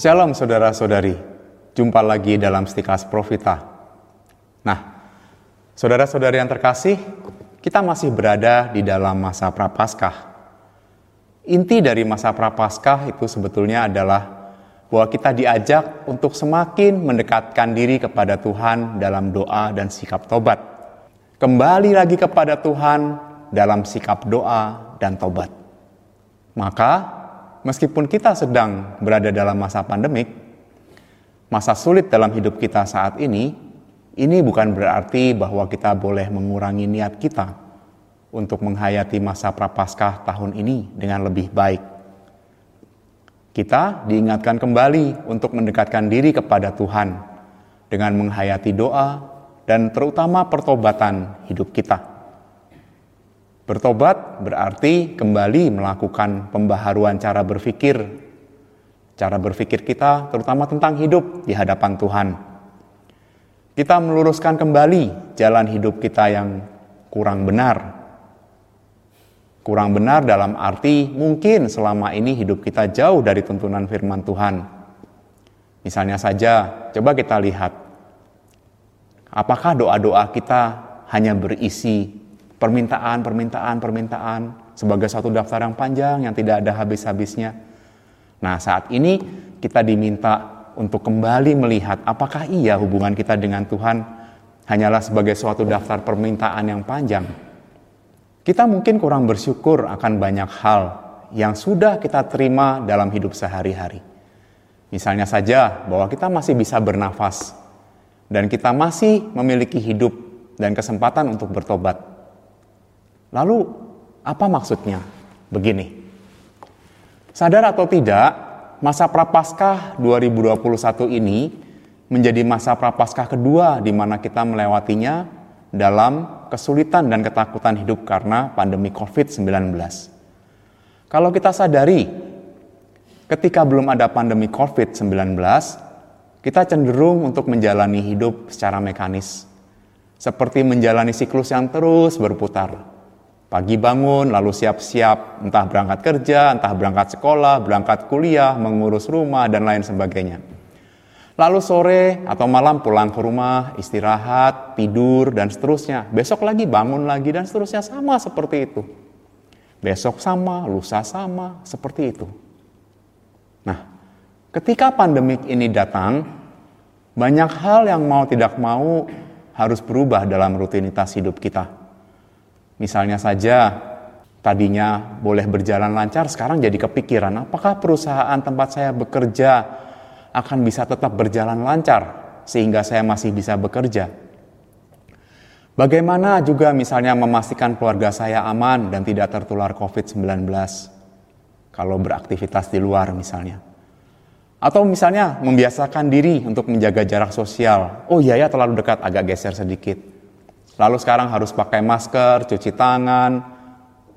Shalom saudara-saudari, jumpa lagi dalam Stikas Profita. Nah, saudara-saudari yang terkasih, kita masih berada di dalam masa Prapaskah. Inti dari masa Prapaskah itu sebetulnya adalah bahwa kita diajak untuk semakin mendekatkan diri kepada Tuhan dalam doa dan sikap tobat. Kembali lagi kepada Tuhan dalam sikap doa dan tobat. Maka meskipun kita sedang berada dalam masa pandemik, masa sulit dalam hidup kita saat ini, ini bukan berarti bahwa kita boleh mengurangi niat kita untuk menghayati masa prapaskah tahun ini dengan lebih baik. Kita diingatkan kembali untuk mendekatkan diri kepada Tuhan dengan menghayati doa dan terutama pertobatan hidup kita. Bertobat berarti kembali melakukan pembaharuan cara berpikir, cara berpikir kita, terutama tentang hidup di hadapan Tuhan. Kita meluruskan kembali jalan hidup kita yang kurang benar. Kurang benar dalam arti mungkin selama ini hidup kita jauh dari tuntunan firman Tuhan. Misalnya saja, coba kita lihat apakah doa-doa kita hanya berisi permintaan, permintaan, permintaan sebagai satu daftar yang panjang yang tidak ada habis-habisnya. Nah, saat ini kita diminta untuk kembali melihat apakah iya hubungan kita dengan Tuhan hanyalah sebagai suatu daftar permintaan yang panjang. Kita mungkin kurang bersyukur akan banyak hal yang sudah kita terima dalam hidup sehari-hari. Misalnya saja bahwa kita masih bisa bernafas dan kita masih memiliki hidup dan kesempatan untuk bertobat. Lalu apa maksudnya? Begini. Sadar atau tidak, masa Prapaskah 2021 ini menjadi masa Prapaskah kedua di mana kita melewatinya dalam kesulitan dan ketakutan hidup karena pandemi COVID-19. Kalau kita sadari, ketika belum ada pandemi COVID-19, kita cenderung untuk menjalani hidup secara mekanis, seperti menjalani siklus yang terus berputar Pagi bangun, lalu siap-siap, entah berangkat kerja, entah berangkat sekolah, berangkat kuliah, mengurus rumah, dan lain sebagainya. Lalu sore atau malam pulang ke rumah, istirahat, tidur, dan seterusnya. Besok lagi bangun lagi, dan seterusnya sama seperti itu. Besok sama, lusa sama, seperti itu. Nah, ketika pandemik ini datang, banyak hal yang mau tidak mau harus berubah dalam rutinitas hidup kita Misalnya saja tadinya boleh berjalan lancar, sekarang jadi kepikiran, apakah perusahaan tempat saya bekerja akan bisa tetap berjalan lancar sehingga saya masih bisa bekerja? Bagaimana juga misalnya memastikan keluarga saya aman dan tidak tertular COVID-19 kalau beraktivitas di luar misalnya? Atau misalnya membiasakan diri untuk menjaga jarak sosial. Oh iya ya terlalu dekat, agak geser sedikit. Lalu sekarang harus pakai masker, cuci tangan.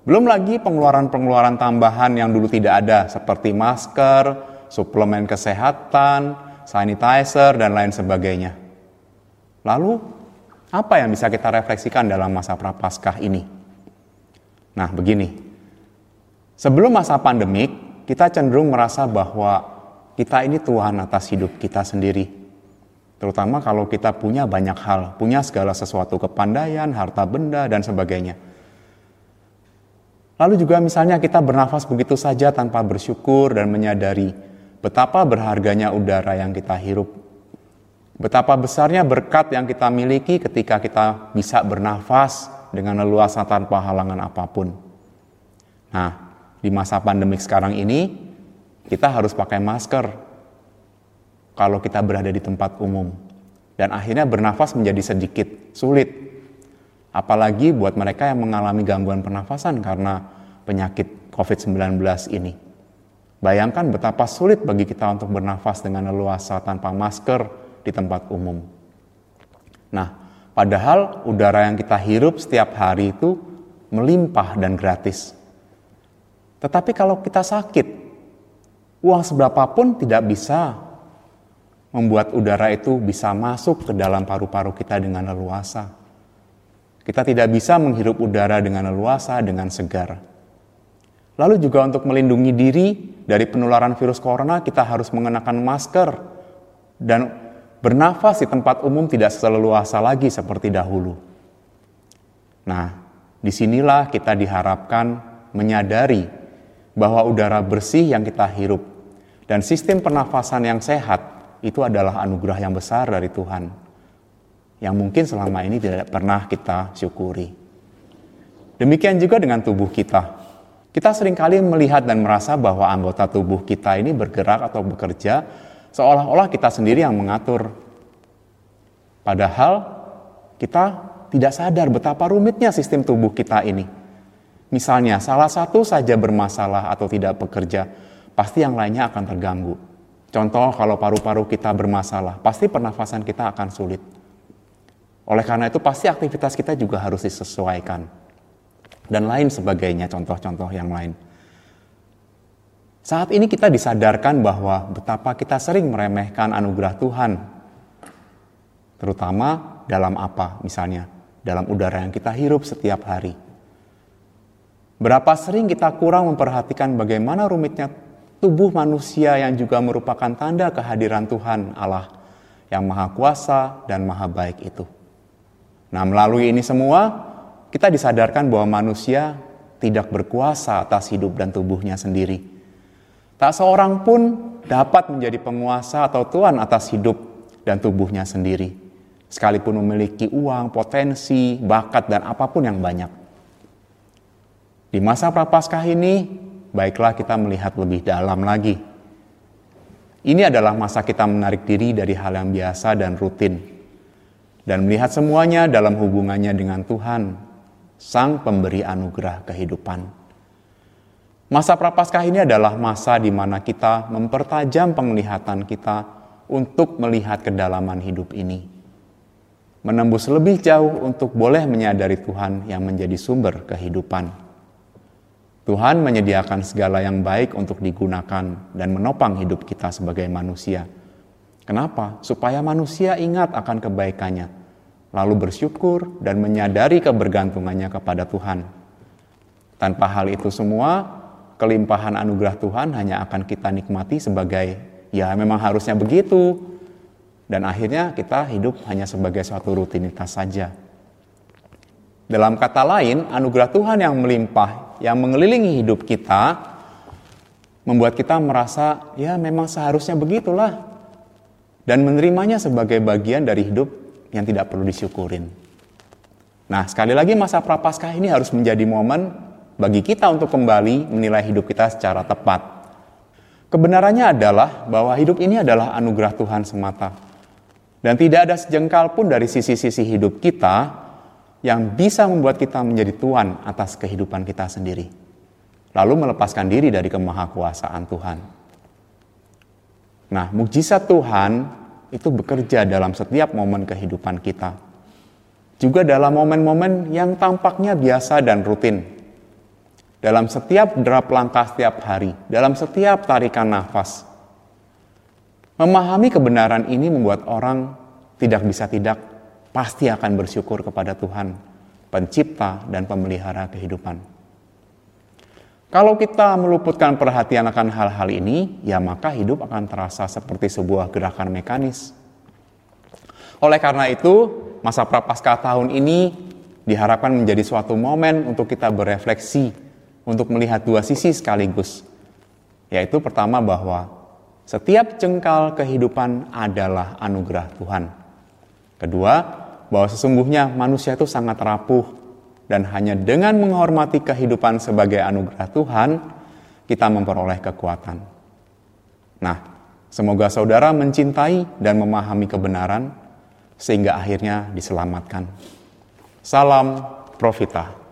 Belum lagi pengeluaran-pengeluaran tambahan yang dulu tidak ada seperti masker, suplemen kesehatan, sanitizer, dan lain sebagainya. Lalu, apa yang bisa kita refleksikan dalam masa prapaskah ini? Nah, begini. Sebelum masa pandemik, kita cenderung merasa bahwa kita ini Tuhan atas hidup kita sendiri Terutama kalau kita punya banyak hal, punya segala sesuatu kepandaian, harta benda, dan sebagainya. Lalu juga misalnya kita bernafas begitu saja tanpa bersyukur dan menyadari betapa berharganya udara yang kita hirup. Betapa besarnya berkat yang kita miliki ketika kita bisa bernafas dengan leluasa tanpa halangan apa pun. Nah, di masa pandemik sekarang ini, kita harus pakai masker kalau kita berada di tempat umum. Dan akhirnya bernafas menjadi sedikit sulit. Apalagi buat mereka yang mengalami gangguan pernafasan karena penyakit COVID-19 ini. Bayangkan betapa sulit bagi kita untuk bernafas dengan leluasa tanpa masker di tempat umum. Nah, padahal udara yang kita hirup setiap hari itu melimpah dan gratis. Tetapi kalau kita sakit, uang seberapapun tidak bisa membuat udara itu bisa masuk ke dalam paru-paru kita dengan leluasa. Kita tidak bisa menghirup udara dengan leluasa, dengan segar. Lalu juga untuk melindungi diri dari penularan virus corona, kita harus mengenakan masker dan bernafas di tempat umum tidak seleluasa lagi seperti dahulu. Nah, di sinilah kita diharapkan menyadari bahwa udara bersih yang kita hirup dan sistem pernafasan yang sehat itu adalah anugerah yang besar dari Tuhan yang mungkin selama ini tidak pernah kita syukuri. Demikian juga dengan tubuh kita. Kita sering kali melihat dan merasa bahwa anggota tubuh kita ini bergerak atau bekerja seolah-olah kita sendiri yang mengatur. Padahal kita tidak sadar betapa rumitnya sistem tubuh kita ini. Misalnya, salah satu saja bermasalah atau tidak bekerja, pasti yang lainnya akan terganggu. Contoh, kalau paru-paru kita bermasalah, pasti pernafasan kita akan sulit. Oleh karena itu, pasti aktivitas kita juga harus disesuaikan, dan lain sebagainya. Contoh-contoh yang lain. Saat ini kita disadarkan bahwa betapa kita sering meremehkan anugerah Tuhan, terutama dalam apa, misalnya dalam udara yang kita hirup setiap hari. Berapa sering kita kurang memperhatikan bagaimana rumitnya tubuh manusia yang juga merupakan tanda kehadiran Tuhan Allah yang Maha Kuasa dan Maha Baik itu. Nah, melalui ini semua, kita disadarkan bahwa manusia tidak berkuasa atas hidup dan tubuhnya sendiri. Tak seorang pun dapat menjadi penguasa atau tuan atas hidup dan tubuhnya sendiri, sekalipun memiliki uang, potensi, bakat, dan apa pun yang banyak. Di masa prapaskah ini, baiklah kita melihat lebih dalam lagi. Ini adalah masa kita menarik diri dari hal yang biasa dan rutin, dan melihat semuanya dalam hubungannya dengan Tuhan, Sang Pemberi Anugerah Kehidupan. Masa Prapaskah ini adalah masa di mana kita mempertajam penglihatan kita untuk melihat kedalaman hidup ini. Menembus lebih jauh untuk boleh menyadari Tuhan yang menjadi sumber kehidupan Tuhan menyediakan segala yang baik untuk digunakan dan menopang hidup kita sebagai manusia. Kenapa? Supaya manusia ingat akan kebaikannya, lalu bersyukur dan menyadari kebergantungannya kepada Tuhan. Tanpa hal itu semua, kelimpahan anugerah Tuhan hanya akan kita nikmati sebagai ya memang harusnya begitu. Dan akhirnya kita hidup hanya sebagai suatu rutinitas saja. Dalam kata lain, anugerah Tuhan yang melimpah, yang mengelilingi hidup kita, membuat kita merasa, ya memang seharusnya begitulah. Dan menerimanya sebagai bagian dari hidup yang tidak perlu disyukurin. Nah, sekali lagi masa prapaskah ini harus menjadi momen bagi kita untuk kembali menilai hidup kita secara tepat. Kebenarannya adalah bahwa hidup ini adalah anugerah Tuhan semata. Dan tidak ada sejengkal pun dari sisi-sisi hidup kita yang bisa membuat kita menjadi tuan atas kehidupan kita sendiri. Lalu melepaskan diri dari kemahakuasaan Tuhan. Nah, mukjizat Tuhan itu bekerja dalam setiap momen kehidupan kita. Juga dalam momen-momen yang tampaknya biasa dan rutin. Dalam setiap derap langkah setiap hari, dalam setiap tarikan nafas. Memahami kebenaran ini membuat orang tidak bisa tidak pasti akan bersyukur kepada Tuhan, pencipta dan pemelihara kehidupan. Kalau kita meluputkan perhatian akan hal-hal ini, ya maka hidup akan terasa seperti sebuah gerakan mekanis. Oleh karena itu, masa prapaskah tahun ini diharapkan menjadi suatu momen untuk kita berefleksi, untuk melihat dua sisi sekaligus. Yaitu pertama bahwa setiap jengkal kehidupan adalah anugerah Tuhan. Kedua, bahwa sesungguhnya manusia itu sangat rapuh dan hanya dengan menghormati kehidupan sebagai anugerah Tuhan kita memperoleh kekuatan. Nah, semoga saudara mencintai dan memahami kebenaran sehingga akhirnya diselamatkan. Salam Profita.